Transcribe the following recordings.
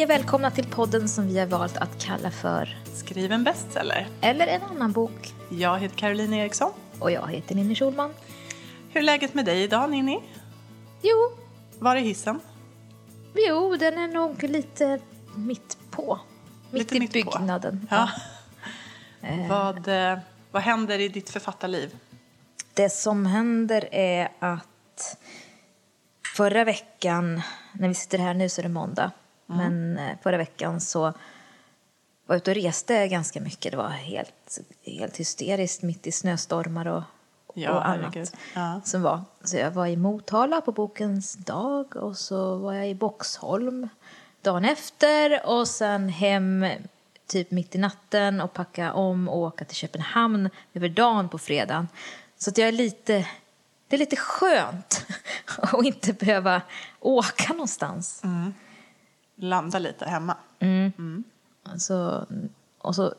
Hej och välkomna till podden som vi har valt att kalla för Skriv en bestseller. Eller en annan bok. Jag heter Caroline Eriksson. Och jag heter Ninni Schulman. Hur är läget med dig idag, Ninni? Jo, Var är hissen? jo, den är nog lite mitt på. Mitt Lite i mitt på. byggnaden. Ja. Vad, eh, vad händer i ditt författarliv? Det som händer är att förra veckan, när vi sitter här nu så är det måndag, men eh, förra veckan så var jag ute och reste ganska mycket. Det var helt, helt hysteriskt mitt i snöstormar och, Ja, och annat Ja. som var. Så jag var i Motala på Bokens dag och så var jag i Boxholm dagen efter och sen hem typ mitt i natten och packa om och åka till Köpenhamn över dagen på fredagen. Så att jag är lite, det är lite skönt att inte behöva åka någonstans. Landa lite hemma. Alltså, och så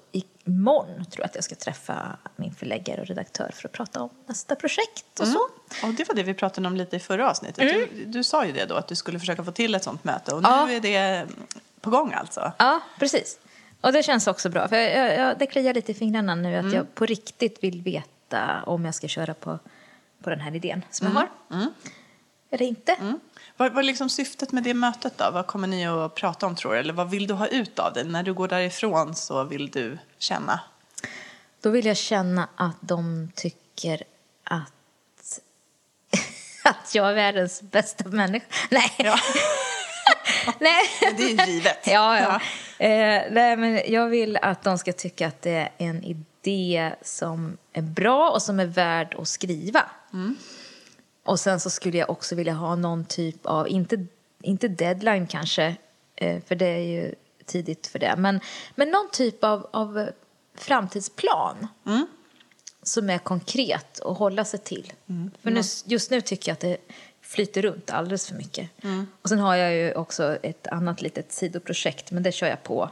imorgon tror jag att jag ska träffa min förläggare och redaktör för att prata om nästa projekt och så. Och det var det vi pratade om lite i förra avsnittet. Du, du sa ju det då, att du skulle försöka få till ett sånt möte. Och Ja. nu är det på gång alltså. Ja, precis. Och det känns också bra. För jag, jag, jag, det kliar lite i fingrarna nu att jag på riktigt vill veta om jag ska köra på, på den här idén som jag har. Eller inte. Mm. Vad är liksom syftet med det mötet då? Vad kommer ni att prata om tror du? Eller vad vill du ha ut av det? När du går därifrån så vill du känna? Då vill jag känna att de tycker att, att jag är världens bästa människa. Nej. Ja, Nej. det är ju givet. Ja, ja. Eh, nej, men jag vill att de ska tycka att det är en idé som är bra och som är värd att skriva. Och sen så skulle jag också vilja ha någon typ av, inte, inte deadline kanske, eh, för det är ju tidigt för det, men, men någon typ av, av framtidsplan som är konkret och hålla sig till. För nu, just nu tycker jag att det flyter runt alldeles för mycket. Och sen har jag ju också ett annat litet sidoprojekt, men det kör jag på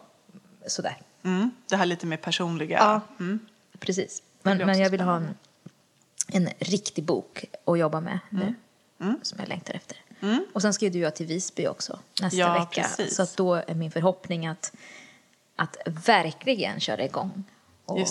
sådär. Mm. Det här lite mer personliga. Ja, precis. Men, men jag vill ha en, en riktig bok att jobba med nu, som jag längtar efter. Och sen ska ju du jag till Visby också nästa Ja, vecka. precis. Så att då är min förhoppning att, att verkligen köra igång och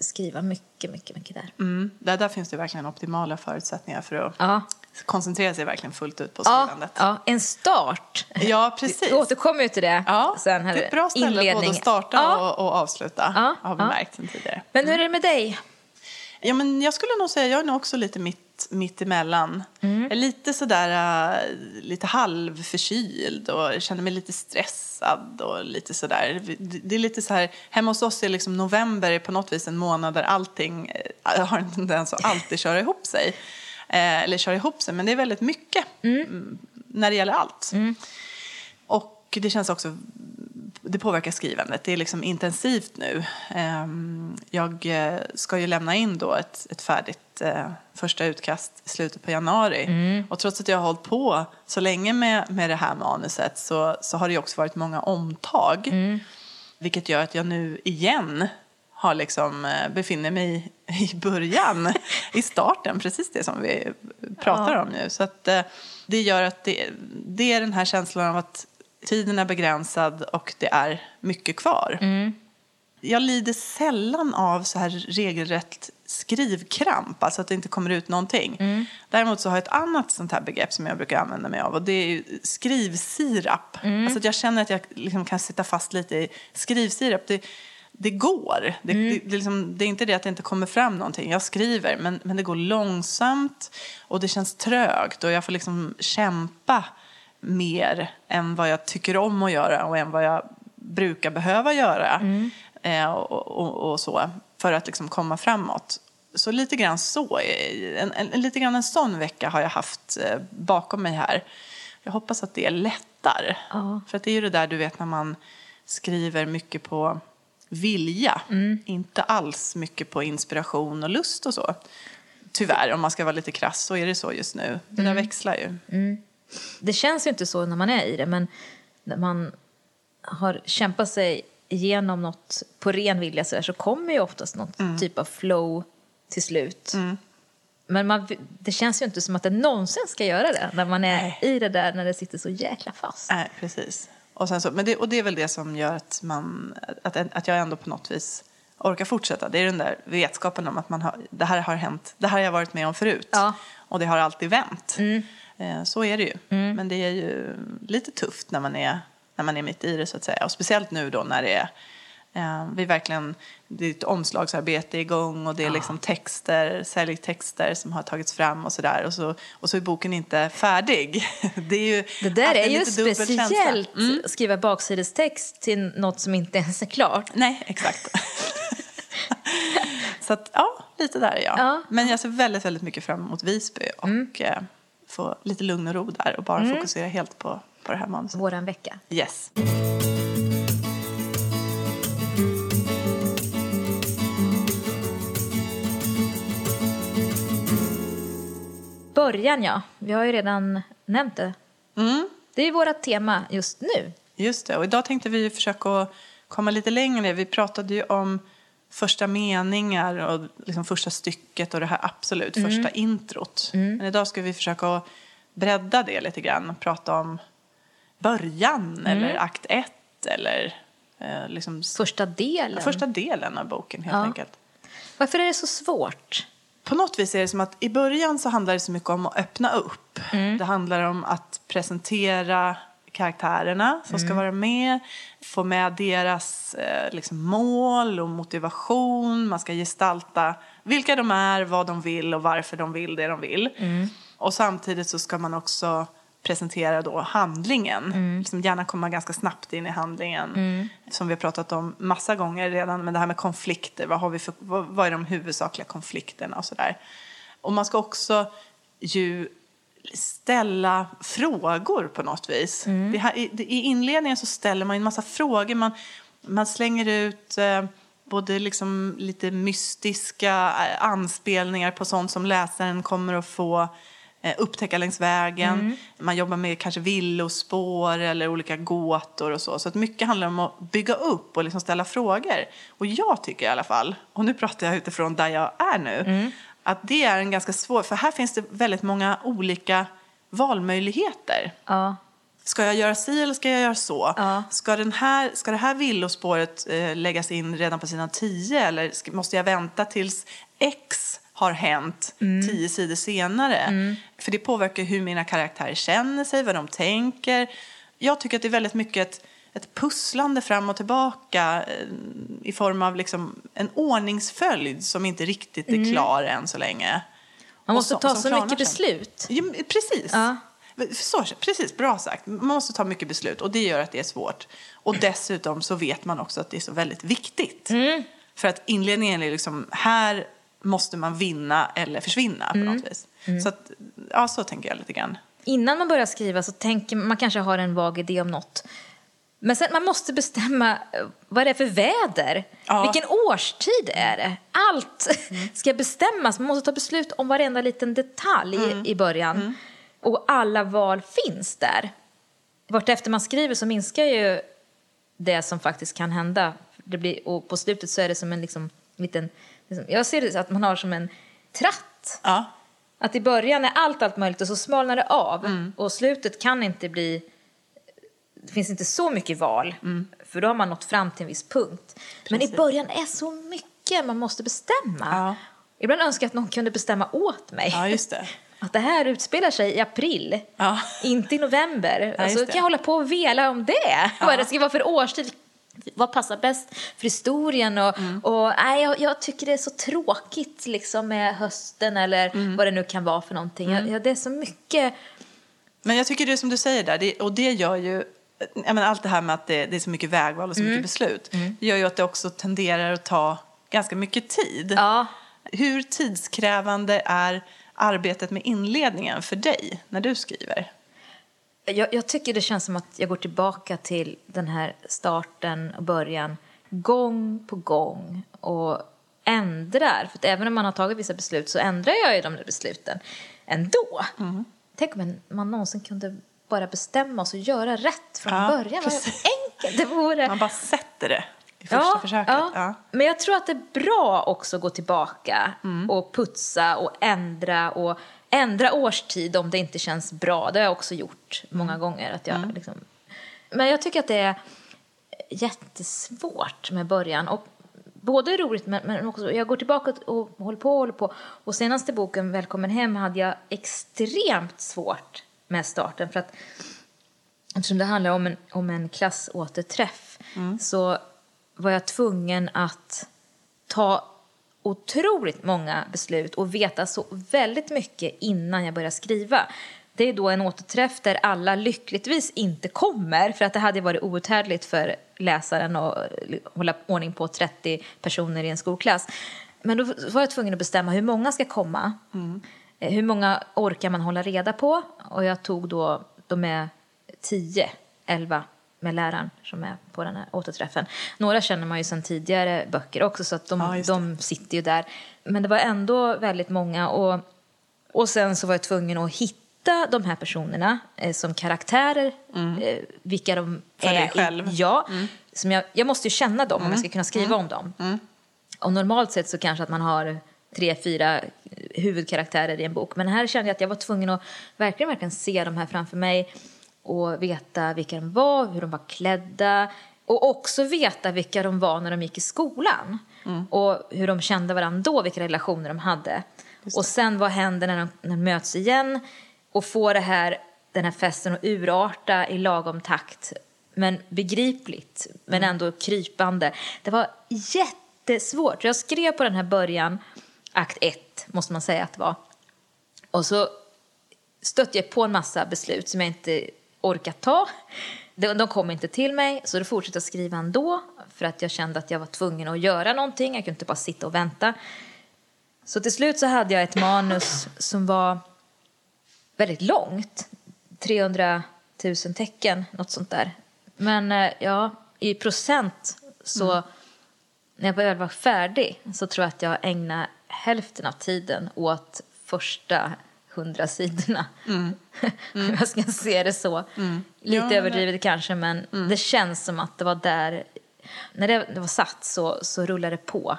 skriva mycket, mycket, mycket där. Mm. Där, där finns det verkligen optimala förutsättningar för att Ja. koncentrera sig verkligen fullt ut på Ja, skrivandet. ja, en start. Ja, precis. Vi återkommer ju till det Ja, sen. Här, det är ett bra ställe både inledning. att starta Ja. och, och avsluta, Ja, har vi ja. märkt sen tidigare. Men hur är det med dig? Ja, men jag skulle nog säga, jag är nog också lite mitt, mitt emellan. Mm. Jag är lite sådär, äh, lite halvförkyld och känner mig lite stressad och lite sådär. Det, är lite så här, hemma hos oss är liksom november är på något vis en månad där allting äh, har en tendens att alltid köra ihop sig. Eh, eller köra ihop sig, men det är väldigt mycket mm, när det gäller allt. Och det känns också, det påverkar skrivandet. Det är liksom intensivt nu. Ehm, Jag eh, ska ju lämna in då ett, ett färdigt eh, första utkast i slutet på januari. Och trots att jag har hållit på så länge med, med det här manuset så, så har det också varit många omtag. Vilket gör att jag nu igen har liksom, eh, befinner mig i början, i starten, precis det som vi pratar om nu. Så att, det gör att det, det är den här känslan av att tiden är begränsad och det är mycket kvar. Jag lider sällan av så här regelrätt skrivkramp, alltså att det inte kommer ut någonting. Däremot så har jag ett annat sånt här begrepp som jag brukar använda mig av och det är skrivsirap. Alltså att jag känner att jag liksom kan sitta fast lite i skrivsirap. Det, det går. Det, det, det, är liksom, det är inte det att det inte kommer fram någonting. Jag skriver, men, men det går långsamt och det känns trögt och jag får liksom kämpa mer än vad jag tycker om att göra och än vad jag brukar behöva göra. Eh, och, och, och så, för att liksom komma framåt. Så lite grann så, eh, en, en, lite grann en sån vecka har jag haft eh, bakom mig här. Jag hoppas att det lättar. Ja. För att det är ju det där du vet när man skriver mycket på vilja. Inte alls mycket på inspiration och lust och så. Tyvärr, om man ska vara lite krass så är det så just nu. Det där växlar ju. Det känns ju inte så när man är i det, men när man har kämpat sig igenom något på ren vilja så, här, så kommer ju oftast någon typ av flow till slut. Men man, det känns ju inte som att det någonsin ska göra det när man är Nej. i det där när det sitter så jäkla fast. Nej, precis. Och, så, men det, och det är väl det som gör att, man, att, att jag ändå på något vis orkar fortsätta. Det är den där vetskapen om att man har, det här har hänt, det här har jag varit med om förut. Ja. Och det har alltid vänt. Eh, Så är det ju. Men det är ju lite tufft när man, är, när man är mitt i det så att säga. Och speciellt nu då när det är eh, vi verkligen, det är ett omslagsarbete igång och det är liksom texter, säljtexter som har tagits fram och sådär. Och så, och så är boken inte färdig. Det är ju Det där är ju speciellt, att skriva baksidestext till något som inte ens är klart. Nej, exakt. så att, ja, lite där är jag. Ja. Men jag ser väldigt, väldigt mycket fram emot Visby och eh, få lite lugn och ro där och bara fokusera helt på, på det här manuset. Våran vecka. Yes. Början ja, vi har ju redan nämnt det. Mm. Det är ju vårt tema just nu. Just det, och idag tänkte vi försöka komma lite längre. Vi pratade ju om första meningar och liksom första stycket och det här absolut första introt. Men idag ska vi försöka bredda det lite grann och prata om början eller akt ett eller eh, liksom Första delen. första delen av boken helt Ja. enkelt. Varför är det så svårt? På något vis är det som att i början så handlar det så mycket om att öppna upp. Mm. Det handlar om att presentera karaktärerna som Mm. ska vara med, få med deras eh, liksom, mål och motivation. Man ska gestalta vilka de är, vad de vill och varför de vill det de vill. Mm. Och samtidigt så ska man också presentera då handlingen. Mm. Liksom gärna komma ganska snabbt in i handlingen. Som vi har pratat om massa gånger redan. Men det här med konflikter. Vad, har vi för, vad, vad är de huvudsakliga konflikterna och sådär. Och man ska också ju ställa frågor på något vis. Det här, i, I inledningen så ställer man en massa frågor. Man, man slänger ut eh, både liksom lite mystiska eh, anspelningar på sånt som läsaren kommer att få eh, upptäcka längs vägen. Man jobbar med kanske villospår eller olika gåtor och så. Så att mycket handlar om att bygga upp och liksom ställa frågor. Och jag tycker i alla fall, och nu pratar jag utifrån där jag är nu, att det är en ganska svår, för här finns det väldigt många olika valmöjligheter. Ja. Ska jag göra si eller ska jag göra så? Ja. Ska, den här, ska det här villospåret eh, läggas in redan på sidan 10 eller ska, måste jag vänta tills X har hänt Mm. tio sidor senare? För det påverkar hur mina karaktärer känner sig, vad de tänker. Jag tycker att det är väldigt mycket ett, pusslande fram och tillbaka eh, i form av liksom en ordningsföljd som inte riktigt är klar än så länge. Mm. Man måste som- ta så mycket sen. beslut. Ja, precis. Ja. Så, precis, bra sagt. Man måste ta mycket beslut och det gör att det är svårt. Och dessutom så vet man också att det är så väldigt viktigt. För att inledningen är liksom, här måste man vinna eller försvinna på något vis. Så att, ja, så tänker jag lite grann. Innan man börjar skriva så tänker man, man kanske har en vag idé om något. Men sen man måste bestämma eh, vad det är för väder. Ja. Vilken årstid är det? Allt ska bestämmas. Man måste ta beslut om varenda liten detalj i början. Och alla val finns där. Vartefter man skriver så minskar ju det som faktiskt kan hända. Det blir, och på slutet så är det som en liksom, liten... Liksom, jag ser det så att man har som en tratt. Ja, Att i början är allt allt möjligt och så smalnar det av. Och slutet kan inte bli... Det finns inte så mycket val, för då har man nått fram till en viss punkt. Men i Precis. början är så mycket man måste bestämma. Ja. Ibland önskar jag att någon kunde bestämma åt mig. ja just det. Att det här utspelar sig i april, Ja. inte i november. just alltså, kan jag hålla på och vela om det. Vad det ska vara för årstid. Vad passar bäst för historien? Och, Mm. och, nej, jag, jag tycker det är så tråkigt liksom, med hösten eller Mm. vad det nu kan vara för någonting. Jag, jag, det är så mycket... Men jag tycker det är som du säger där, det, och det gör ju, menar, allt det här med att det, det är så mycket vägval och så mycket beslut, det gör ju att det också tenderar att ta ganska mycket tid. Ja, Hur tidskrävande är arbetet med inledningen för dig när du skriver? jag, jag tycker det känns som att jag går tillbaka till den här starten och början gång på gång och ändrar. För även om man har tagit vissa beslut så ändrar jag ju de där besluten ändå. Mm. Tänk om man någonsin kunde bara bestämma sig och göra rätt från Ja, början. Vad enkelt det vore. Man bara sätter det i första försöket. Ja. Ja. Men jag tror att det är bra också att gå tillbaka Mm. och putsa och ändra och ändra årstid om det inte känns bra. Det har jag också gjort många Mm. gånger. Att jag liksom Men jag tycker att det är jättesvårt med början. Och både roligt men, men också, jag går tillbaka och håller på och håller på. Och senaste boken, Välkommen hem, hade jag extremt svårt med starten. För att eftersom det handlar om en, om en klassåterträff så var jag tvungen att ta otroligt många beslut och veta så väldigt mycket innan jag började skriva. Det är då en återträff där alla lyckligtvis inte kommer för att det hade varit outhärdligt för läsaren att hålla ordning på 30 personer i en skolklass. Men då var jag tvungen att bestämma hur många ska komma. Eh, Hur många orkar man hålla reda på? Och jag tog då, de är 10, 11 med läraren som är på den här återträffen. Några känner man ju sedan tidigare böcker också så att de, Ja, de sitter ju där. Men det var ändå väldigt många och, och sen så var jag tvungen att hitta de här personerna eh, som karaktärer, eh, vilka de Mm. För är. dig i- själv. Mm. Ja, som jag, jag måste ju känna dem om jag ska kunna skriva om dem. Och normalt sett så kanske att man har tre, fyra huvudkaraktärer i en bok. Men här kände jag att jag var tvungen att verkligen, verkligen se de här framför mig och veta vilka de var, hur de var klädda och också veta vilka de var när de gick i skolan och hur de kände varandra då, vilka relationer de hade. Och sen vad händer när de, när de möts igen och får det här, den här festen att urarta i lagom takt men begripligt, men ändå krypande. Det var jättesvårt. Jag skrev på den här början, akt ett, måste man säga att det var. Och så stötte jag på en massa beslut som jag inte orkat ta. De, de kom inte till mig, så då fortsatte jag skriva ändå för att jag kände att jag var tvungen att göra någonting. Jag kunde inte bara sitta och vänta. Så till slut så hade jag ett manus som var väldigt långt. 300 000 tecken, något sånt där. Men eh, ja, i procent så när jag väl var färdig så tror jag att jag ägnade hälften av tiden åt första hundra sidorna. jag ska se det så. Lite Ja, överdrivet kanske, men det känns som att det var där... När det, det var satt så, så rullade det på.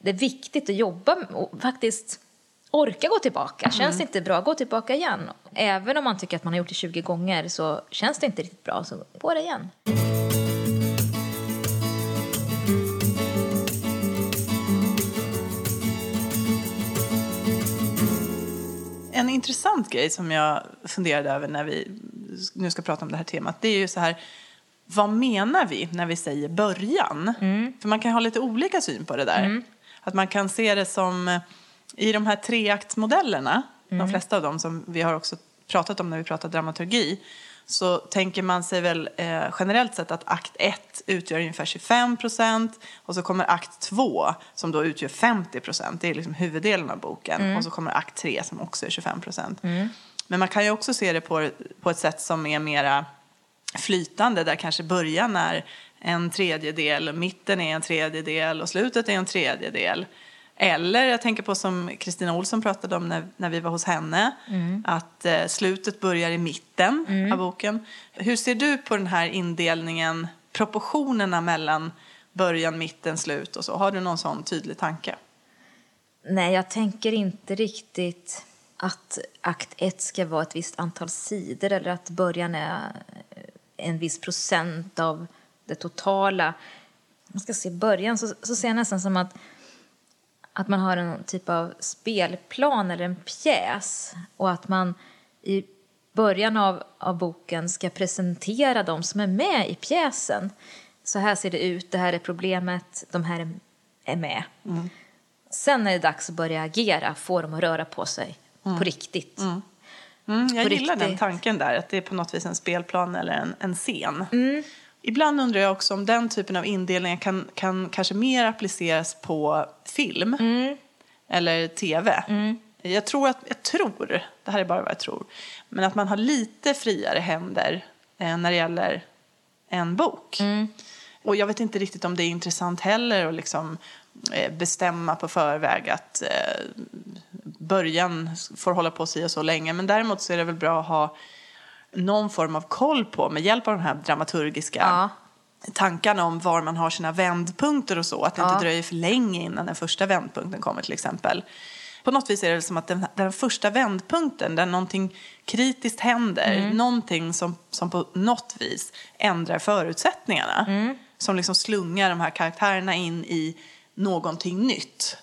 Det är viktigt att jobba och faktiskt orka gå tillbaka. Känns det inte bra, gå tillbaka igen. Även om man tycker att man har gjort det 20 gånger så känns det inte riktigt bra, så på det igen. Intressant grej som jag funderade över när vi nu ska prata om det här temat, det är ju så här, vad menar vi när vi säger början? För man kan ha lite olika syn på det där. Att man kan se det som, i de här treaktsmodellerna, de flesta av dem som vi har också pratat om när vi pratar dramaturgi, så tänker man sig väl eh, generellt sett att akt 1 utgör ungefär 25 procent och så kommer akt 2 som då utgör 50 procent. Det är liksom huvuddelen av boken. Och så kommer akt 3 som också är 25 procent. Men man kan ju också se det på, på ett sätt som är mera flytande där kanske början är en tredjedel, mitten är en tredjedel och slutet är en tredjedel. Eller jag tänker på som Kristina Olsson pratade om när, när vi var hos henne, att eh, slutet börjar i mitten av boken. Hur ser du på den här indelningen, proportionerna mellan början, mitten, slut och så? Har du någon sån tydlig tanke? Nej, jag tänker inte riktigt att akt 1 ska vara ett visst antal sidor eller att början är en viss procent av det totala. Man ska se början så, så ser jag nästan som att, att man har en typ av spelplan eller en pjäs och att man i början av, av boken ska presentera de som är med i pjäsen. Så här ser det ut, det här är problemet, de här är, med. Sen är det dags att börja agera, få dem att röra på sig på riktigt. Mm, jag På gillar den riktigt. tanken där, att det är på något vis en spelplan eller en, en scen. Ibland undrar jag också om den typen av indelningar kan, kan kanske mer appliceras på film eller tv. Jag tror att, jag tror, det här är bara vad jag tror, men att man har lite friare händer eh, när det gäller en bok. Och jag vet inte riktigt om det är intressant heller att liksom eh, bestämma på förväg att eh, början får hålla på si och så länge. Men däremot så är det väl bra att ha någon form av koll på med hjälp av de här dramaturgiska Ja. tankarna om var man har sina vändpunkter och så. Att det Ja. inte dröjer för länge innan den första vändpunkten kommer till exempel. På något vis är det som att den, den första vändpunkten, där någonting kritiskt händer, Mm. någonting som, som på något vis ändrar förutsättningarna. Mm. Som liksom slungar de här karaktärerna in i någonting nytt.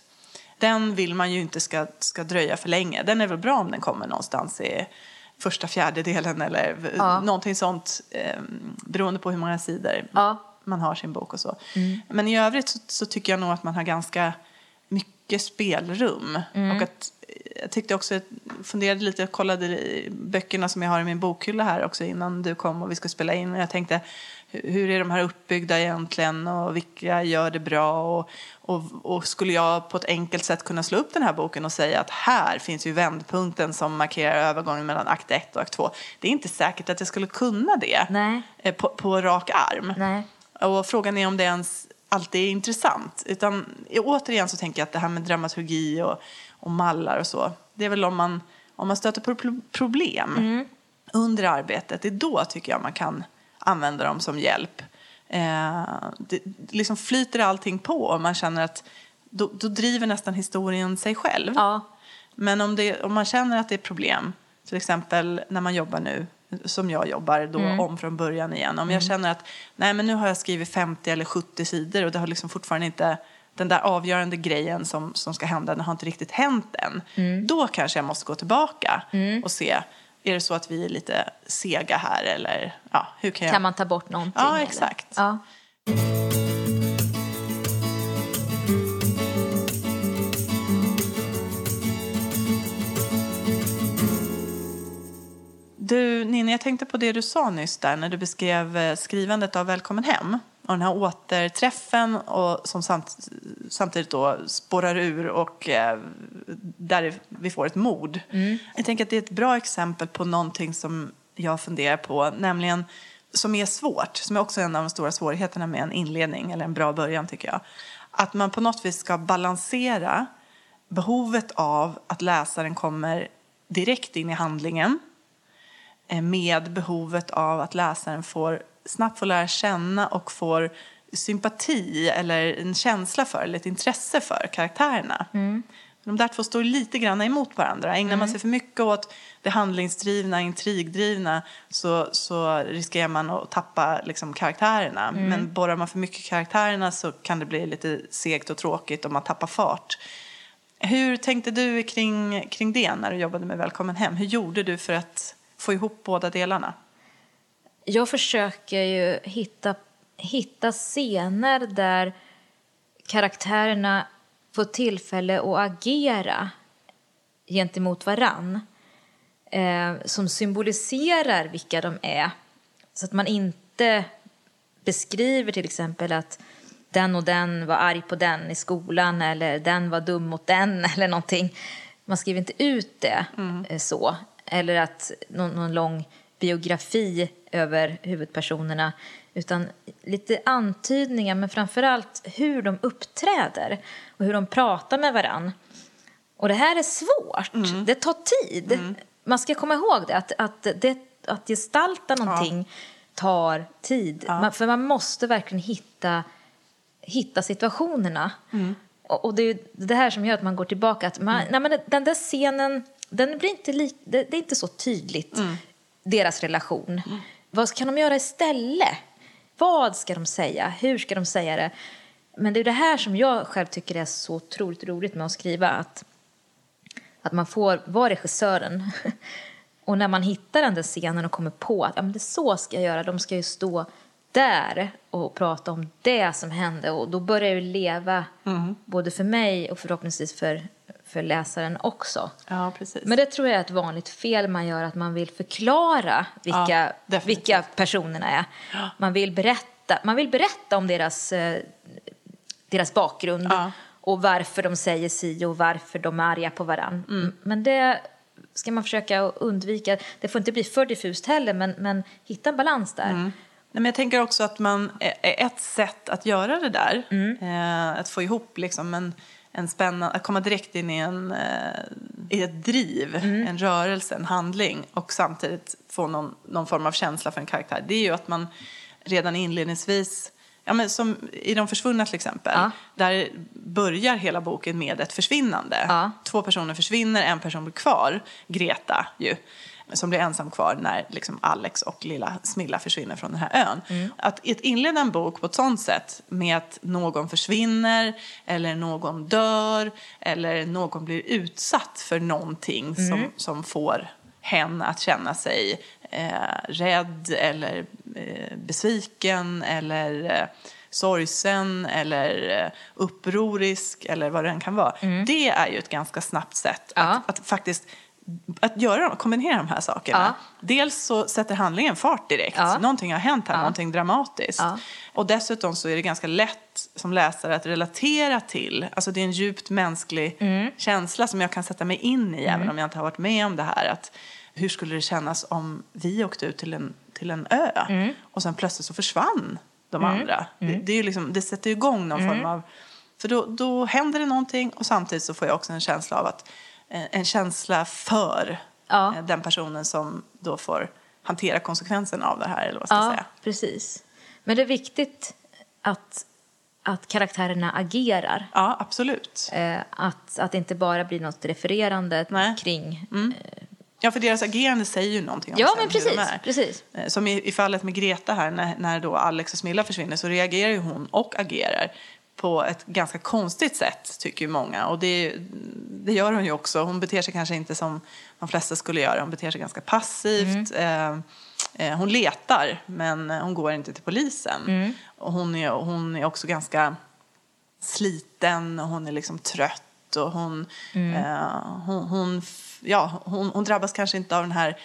Den vill man ju inte ska, ska dröja för länge. Den är väl bra om den kommer någonstans i första fjärdedelen eller Ja. någonting sånt. Eh, beroende på hur många sidor Ja. man har sin bok och så. Men i övrigt så, så tycker jag nog att man har ganska mycket spelrum. Och att, jag tyckte också, jag funderade lite, jag kollade böckerna som jag har i min bokhylla här också innan du kom och vi skulle spela in. Och jag tänkte, hu- hur är de här uppbyggda egentligen och vilka gör det bra? Och, och, och skulle jag på ett enkelt sätt kunna slå upp den här boken och säga att här finns ju vändpunkten som markerar övergången mellan akt 1 och akt 2. Det är inte säkert att jag skulle kunna det Nej. eh, på, på rak arm. Nej. Och frågan är om det ens alltid är intressant. Utan återigen så tänker jag att det här med dramaturgi och, och mallar och så, det är väl om man, om man stöter på pro- problem under arbetet, det är då tycker jag man kan använda dem som hjälp. Eh, det, liksom flyter allting på och man känner att då, då driver nästan historien sig själv. Ja. Men om, det, om man känner att det är problem, till exempel när man jobbar nu, som jag jobbar då om från början igen. Om jag känner att nej, men nu har jag skrivit 50 eller 70 sidor och det har liksom fortfarande inte den där avgörande grejen som, som ska hända, den har inte riktigt hänt än. Då kanske jag måste gå tillbaka och se, är det så att vi är lite sega här eller ja, hur kan jag... Kan man ta bort någonting? Ja, exakt. Ja. Du, Ninni, jag tänkte på det du sa nyss där när du beskrev eh, skrivandet av Välkommen hem och den här återträffen och som samt, samtidigt då spårar ur och eh, där vi får ett mord. Jag tänker att det är ett bra exempel på någonting som jag funderar på, nämligen som är svårt, som är också en av de stora svårigheterna med en inledning eller en bra början tycker jag. Att man på något vis ska balansera behovet av att läsaren kommer direkt in i handlingen eh, med behovet av att läsaren får, snabbt får lära känna och får sympati eller en känsla för eller ett intresse för karaktärerna. De där två står lite grann emot varandra. Ägnar man sig för mycket åt det handlingsdrivna, intrigdrivna så, så riskerar man att tappa liksom, karaktärerna. Men borrar man för mycket karaktärerna så kan det bli lite segt och tråkigt och man tappar fart. Hur tänkte du kring, kring det när du jobbade med Välkommen hem? Hur gjorde du för att få ihop båda delarna? Jag försöker ju hitta, hitta scener där karaktärerna får tillfälle att agera gentemot varann. Eh, som symboliserar vilka de är. Så att man inte beskriver till exempel att den och den var arg på den i skolan eller den var dum mot den eller någonting. Man skriver inte ut det eh, så. Eller att någon, någon lång biografi över huvudpersonerna utan lite antydningar men framförallt hur de uppträder och hur de pratar med varann. Och det här är svårt. Det tar tid. Man ska komma ihåg det, att, att, det, att gestalta någonting tar tid. Man, för man måste verkligen hitta, hitta situationerna. Och, och det är det här som gör att man går tillbaka. Att man, nej, men den där scenen, den blir inte lik, det, det är inte så tydligt, deras relation. Vad kan de göra istället? Vad ska de säga? Hur ska de säga det? Men det är det här som jag själv tycker är så otroligt roligt med att skriva. Att, att man får vara regissören. Och när man hittar den där scenen och kommer på att ja, men det så ska jag göra. De ska ju stå där och prata om det som hände. Och då börjar det leva både för mig och förhoppningsvis för, för läsaren också. Ja, precis. Men det tror jag är ett vanligt fel man gör, att man vill förklara vilka, Ja, vilka personerna är. Man vill berätta, man vill berätta om deras, eh, deras bakgrund Ja. och varför de säger si och varför de är arga på varann. Mm. Men det ska man försöka undvika. Det får inte bli för diffust heller, men, men hitta en balans där. Nej, men jag tänker också att man, eh, ett sätt att göra det där, eh, att få ihop liksom en, en spännande, att komma direkt in i, en, eh, i ett driv, en rörelse, en handling och samtidigt få någon, någon form av känsla för en karaktär. Det är ju att man redan inledningsvis Ja, men som i De försvunna till exempel. Ja. Där börjar hela boken med ett försvinnande. Ja. Två personer försvinner, en person blir kvar. Greta ju. Som blir ensam kvar när liksom Alex och lilla Smilla försvinner från den här ön. Mm. Att inleda en bok på ett sånt sätt med att någon försvinner eller någon dör eller någon blir utsatt för någonting Mm. som, som får hen att känna sig eh, rädd eller eh, besviken eller eh, sorgsen eller eh, upprorisk eller vad det än kan vara. Det är ju ett ganska snabbt sätt Mm. Ja. att, att faktiskt att göra, kombinera de här sakerna. Ja. Dels så sätter handlingen fart direkt. Ja. Någonting har hänt här, Ja. någonting dramatiskt. Ja. Och dessutom så är det ganska lätt som läsare att relatera till. Alltså det är en djupt mänsklig Mm. känsla som jag kan sätta mig in i även om jag inte har varit med om det här. Att hur skulle det kännas om vi åkte ut till en, till en ö Mm. och sen plötsligt så försvann de andra. Det, det, är liksom, det sätter igång någon Mm. form av... För då, då händer det någonting och samtidigt så får jag också en känsla av att en känsla för Ja. eh, den personen som då får hantera konsekvenserna av det här eller vad ska jag Ja, säga. precis. Men det är viktigt att, att karaktärerna agerar. Ja, absolut. Eh, att, att det inte bara blir något refererande Nej. Mm. kring... Ja, för deras agerande säger ju någonting om Ja, men hur precis, de är. precis. Eh, Som i, i fallet med Greta här, när, när då Alex och Smilla försvinner så reagerar ju hon och agerar på ett ganska konstigt sätt, tycker ju många. Och det, det gör hon ju också. Hon beter sig kanske inte som de flesta skulle göra. Hon beter sig ganska passivt. Mm. Eh, eh, hon letar, men hon går inte till polisen. Mm. Och hon är, hon är också ganska sliten och hon är liksom trött. Och hon, Mm. eh, hon, hon, ja, hon, hon drabbas kanske inte av den här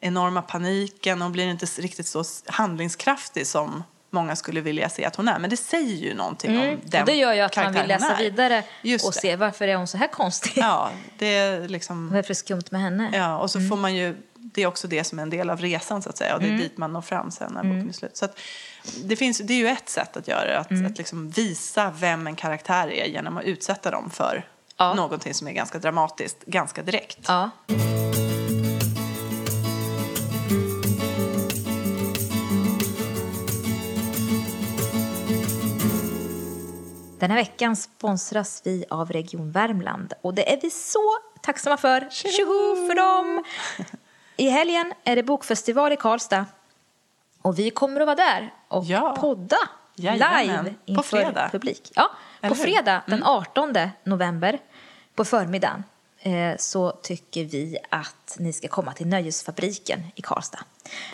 enorma paniken och blir inte riktigt så handlingskraftig som många skulle vilja se att hon är. Men det säger ju någonting om den Mm. Det gör ju att man vill läsa vidare Just och det. se varför är hon så här konstig. Ja, det är liksom... Vad är det skumt med henne? Ja, och så Mm. får man ju, det är också det som är en del av resan så att säga och det är dit man når fram sen när Mm. boken är slut. Så att det, finns, det är ju ett sätt att göra det, att, Mm. att liksom visa vem en karaktär är genom att utsätta dem för Ja. någonting som är ganska dramatiskt, ganska direkt. Ja. Den här veckan sponsras vi av Region Värmland och det är vi så tacksamma för. Tjoho för dem! I helgen är det bokfestival i Karlstad och vi kommer att vara där och Ja. podda Jajamän. live På inför fredag. publik. Ja, Eller på hur? Mm. fredag den 18 november på förmiddagen eh, så tycker vi att ni ska komma till Nöjesfabriken i Karlstad.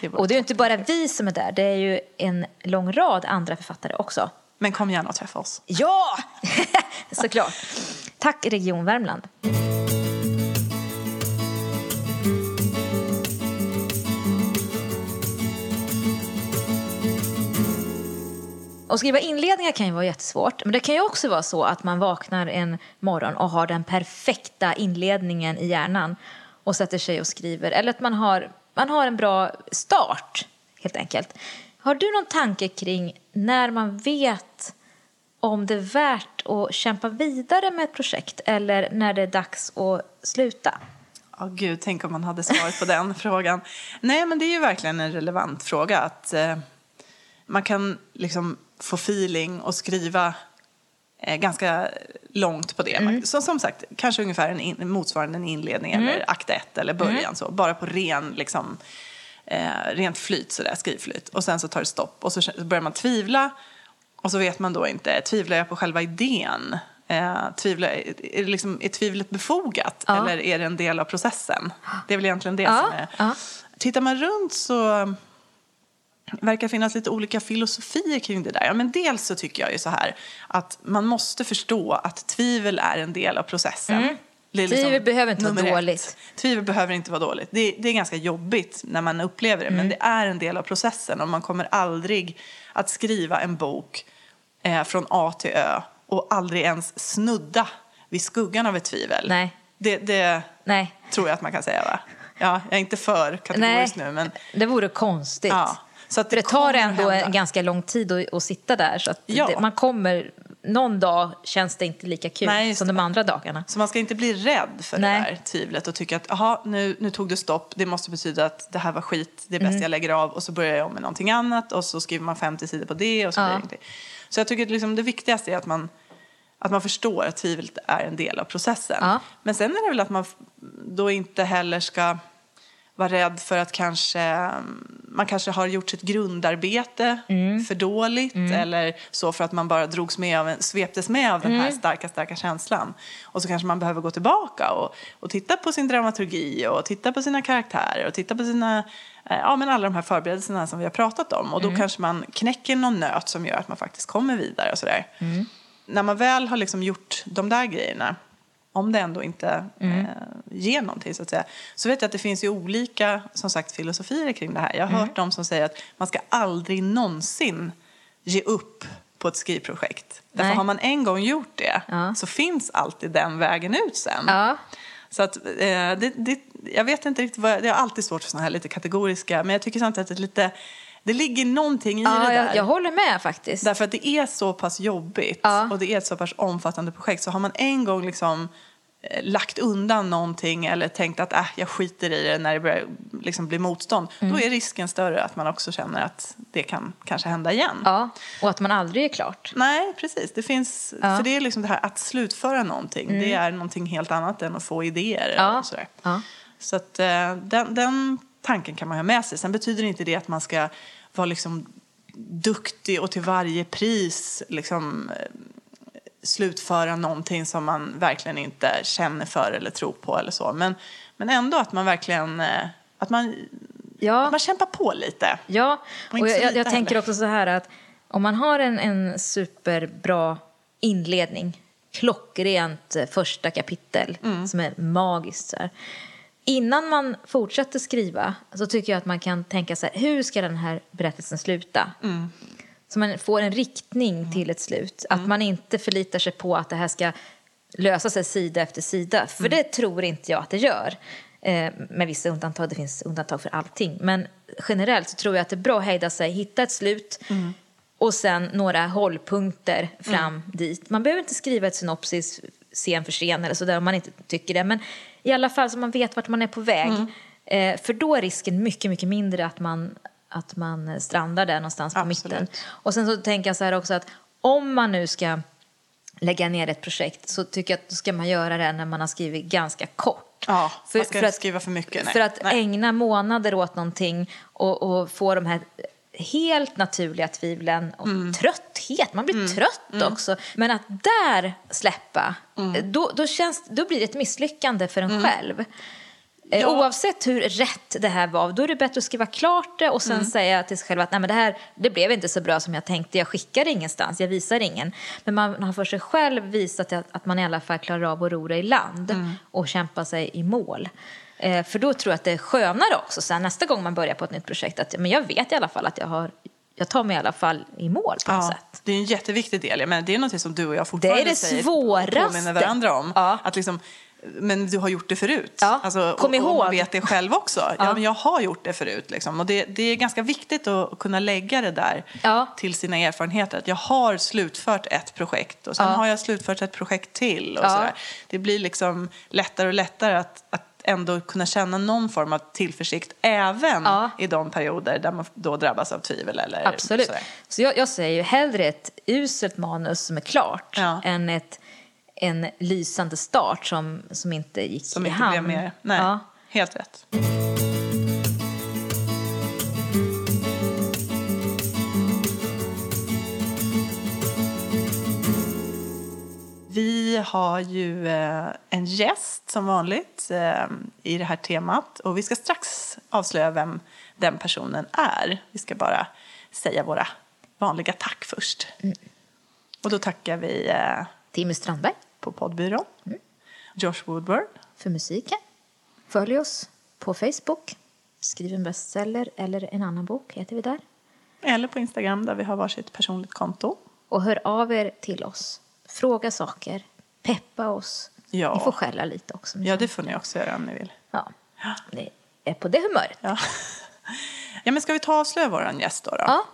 Det och det är inte bara vi som är där, det är ju en lång rad andra författare också. Men kom gärna och träffa oss. Ja, såklart. Tack Region Värmland. Att skriva inledningar kan ju vara jättesvårt, men det kan ju också vara så att man vaknar en morgon och har den perfekta inledningen i hjärnan och sätter sig och skriver. Eller att man har, man har en bra start, helt enkelt. Har du någon tanke kring när man vet om det är värt att kämpa vidare med ett projekt eller när det är dags att sluta? Ja, gud, tänk om man hade svaret på den frågan. Nej, men det är ju verkligen en relevant fråga. Att eh, Man kan liksom få feeling och skriva eh, ganska långt på det. Man, så, som sagt, kanske ungefär en in, motsvarande en inledning eller akt ett eller början. Så, bara på ren, liksom, eh, rent flyt, sådär, skrivflyt. Och sen så tar det stopp och så börjar man tvivla. Och så vet man då inte, tvivlar jag på själva idén? Eh, tvivlar, är, det liksom, är tvivlet befogat Ja. eller är det en del av processen? Det är väl egentligen det Ja, som är... ja. Tittar man runt så verkar finnas lite olika filosofier kring det där. Ja, men dels så tycker jag ju så här att man måste förstå att tvivel är en del av processen. Det är Mm. Tvivel behöver inte vara ett. dåligt. Tvivel behöver inte vara dåligt. Det, det är ganska jobbigt när man upplever det, Mm. men det är en del av processen och man kommer aldrig att skriva en bok eh, från A till Ö och aldrig ens snudda vid skuggan av ett tvivel. Nej. Det, det Nej. tror jag att man kan säga, va? Ja, jag är inte för kategorisk nu, men det vore konstigt. Ja, så att det det tar ändå hända. ganska lång tid att, att sitta där så att Ja. det, man kommer någon dag känns det inte lika kul Nej, som de andra dagarna. Så man ska inte bli rädd för Nej. det där tvivlet och tycka att aha, nu, nu tog det stopp, det måste betyda att det här var skit, det är bäst Mm. jag lägger av och så börjar jag om med någonting annat och så skriver man 50 sidor på det och så Ja. blir det. Så jag tycker att liksom det viktigaste är att man, att man förstår att tvivlet är en del av processen. Ja. Men sen är det väl att man då inte heller ska vara rädd för att kanske man kanske har gjort sitt grundarbete Mm. för dåligt eller så för att man bara drogs med av sveptes med av den här Mm. starka, starka känslan. Och så kanske man behöver gå tillbaka och, och titta på sin dramaturgi och titta på sina karaktärer och titta på sina, eh, ja men alla de här förberedelserna som vi har pratat om. Och då kanske man knäcker någon nöt som gör att man faktiskt kommer vidare och sådär. När man väl har liksom gjort de där grejerna om det ändå inte eh, ger någonting så att säga. Så vet jag att det finns ju olika som sagt filosofier kring det här. Jag har hört de som säger att man ska aldrig någonsin ge upp på ett skrivprojekt. Därför Nej. har man en gång gjort det Ja. så finns alltid den vägen ut sen. Ja, Så att, eh, det, det, jag vet inte riktigt vad, det är alltid svårt för sådana här lite kategoriska, men jag tycker samtidigt att det, är lite, det ligger någonting i ja det där. jag, jag håller med faktiskt. Därför att det är så pass jobbigt Ja. och det är ett så pass omfattande projekt. Så har man en gång liksom eh, lagt undan någonting eller tänkt att äh, jag skiter i det när det börjar liksom bli motstånd. Mm. Då är risken större att man också känner att det kan kanske hända igen. Ja, och att man aldrig är klart. Nej, precis. Det finns, Ja. Mm. För det är liksom det här att slutföra någonting. Det är någonting helt annat än att få idéer. Ja. Och sådär. Ja. Så att, eh, den, den tanken kan man ha med sig. Sen betyder inte det att man ska vara liksom duktig och till varje pris liksom, eh, slutföra någonting som man verkligen inte känner för eller tror på eller så. Men, men ändå att man verkligen eh, att man, Ja. att man kämpar på lite. Ja, Och och jag, jag, jag tänker också så här att om man har en, en superbra inledning, klockrent eh, första kapitel Mm. som är magiskt så här. Innan man fortsätter skriva så tycker jag att man kan tänka här, hur ska den här berättelsen sluta? Mm. Så man får en riktning till ett slut. Att man inte förlitar sig på att det här ska lösa sig sida efter sida. För det tror inte jag att det gör. Eh, med vissa undantag, det finns undantag för allting. Men generellt så tror jag att det är bra att hejda sig, hitta ett slut och sen några hållpunkter fram dit. Man behöver inte skriva ett synopsis scen för scen eller sådär om man inte tycker det. Men i alla fall så man vet vart man är på väg. Eh, för då är risken mycket, mycket mindre att man, att man strandar där någonstans på Absolut. mitten. Och sen så tänker jag så här också att om man nu ska lägga ner ett projekt så tycker jag att då ska man göra det när man har skrivit ganska kort. Ja, För- man ska för inte att- skriva för mycket. Nej. För att nej. ägna månader åt någonting och, och få de här helt naturliga tvivlen och Mm. trötthet. Man blir trött också. Men att där släppa, Mm. då, då, känns, då blir det ett misslyckande för en själv. Eh, Ja. Oavsett hur rätt det här var, då är det bättre att skriva klart det och sen Mm. säga till sig själv att Nej, men det här det blev inte så bra som jag tänkte, jag skickar ingenstans, jag visar ingen. Men man har för sig själv visat att, att man i alla fall klarar av att ro det i land Mm. och kämpa sig i mål. Eh, för då tror jag att det är skönare också sen nästa gång man börjar på ett nytt projekt att men jag vet i alla fall att jag har jag tar mig i alla fall i mål på något Ja, sätt. det är en jätteviktig del. Menar, det är något som du och jag fortfarande Det är det säger svåraste. och påminner varandra om. Ja. Att liksom, men du har gjort det förut. Ja, Alltså, kom och, och ihåg. man vet det själv också. Ja. Ja. men jag har gjort det förut. Liksom. Och det, det är ganska viktigt att kunna lägga det där Ja. till sina erfarenheter. Att jag har slutfört ett projekt och sen Ja. har jag slutfört ett projekt till. Och sådär. Det blir liksom lättare och lättare att, att ändå kunna känna någon form av tillförsikt även Ja. i de perioder där man då drabbas av tvivel. Eller Absolut. sådär. Så jag, jag säger ju hellre ett uselt manus som är klart Ja. än ett, en lysande start som, som inte gick Som i inte hamn. blev mer. Nej, Ja. helt rätt. Vi har ju eh, en gäst som vanligt eh, i det här temat och vi ska strax avslöja vem den personen är. Vi ska bara säga våra vanliga tack först. Och då tackar vi eh, Timmy Strandberg på poddbyrån, Josh Woodward, för musiken. Följ oss på Facebook. Skriv en bestseller eller en annan bok heter vi där. eller på Instagram där vi har varsitt personligt konto. Och hör av er till oss. Fråga saker. Peppa oss. Ja. Ni får skälla lite också. Ja, det får ni också göra om ni vill. ja. Ni är på det humöret. Ja. ja, men ska vi ta och avslöja vår gäst då? då? Ja.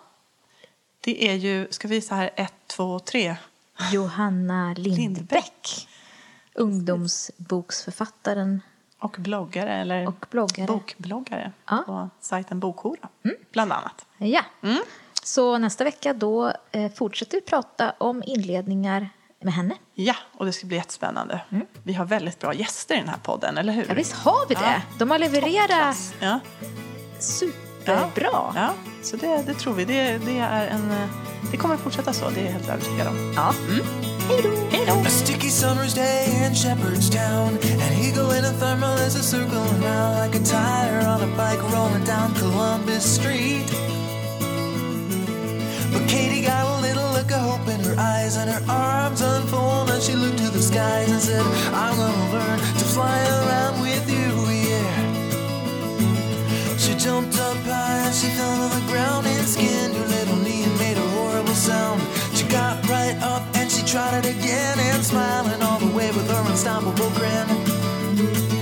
Det är ju, ska vi så här ett, två, tre? Johanna Lindbäck. Lindbäck. Ungdomsboksförfattaren. Och bloggare, eller Och bloggare. bokbloggare Ja. Mm. på sajten Bokhora, bland annat. Ja. Så nästa vecka då eh, fortsätter vi prata om inledningar med henne. Ja, och det ska bli jättespännande. Vi har väldigt bra gäster i den här podden, eller hur? Mm. Ja, visst har vi det. Ja. De har levererat Ja. superbra. Ja, så det, det tror vi. Det, det, är en, det kommer att fortsätta så, det är jag helt övertygad om. Ja. Då! Hej då! A sticky summer's day in Shepherdstown. An eagle in a thermal is a circling round like a tire on a bike rolling down Columbus Street. But Katie got a little look of hope in her eyes and her arms skies and said, I'm gonna learn to fly around with you, yeah. She jumped up high and she fell to the ground and skinned her little knee and made a horrible sound. She got right up and she tried it again and smiling all the way with her unstoppable grin.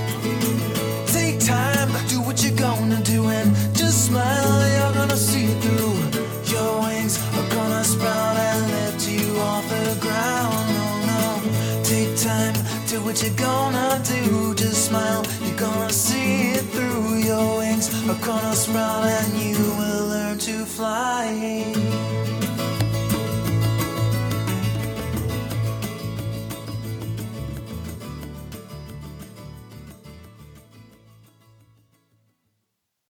What you're gonna do. Just smile, you're gonna see it through. Your wings are gonna sprout and you will learn to fly.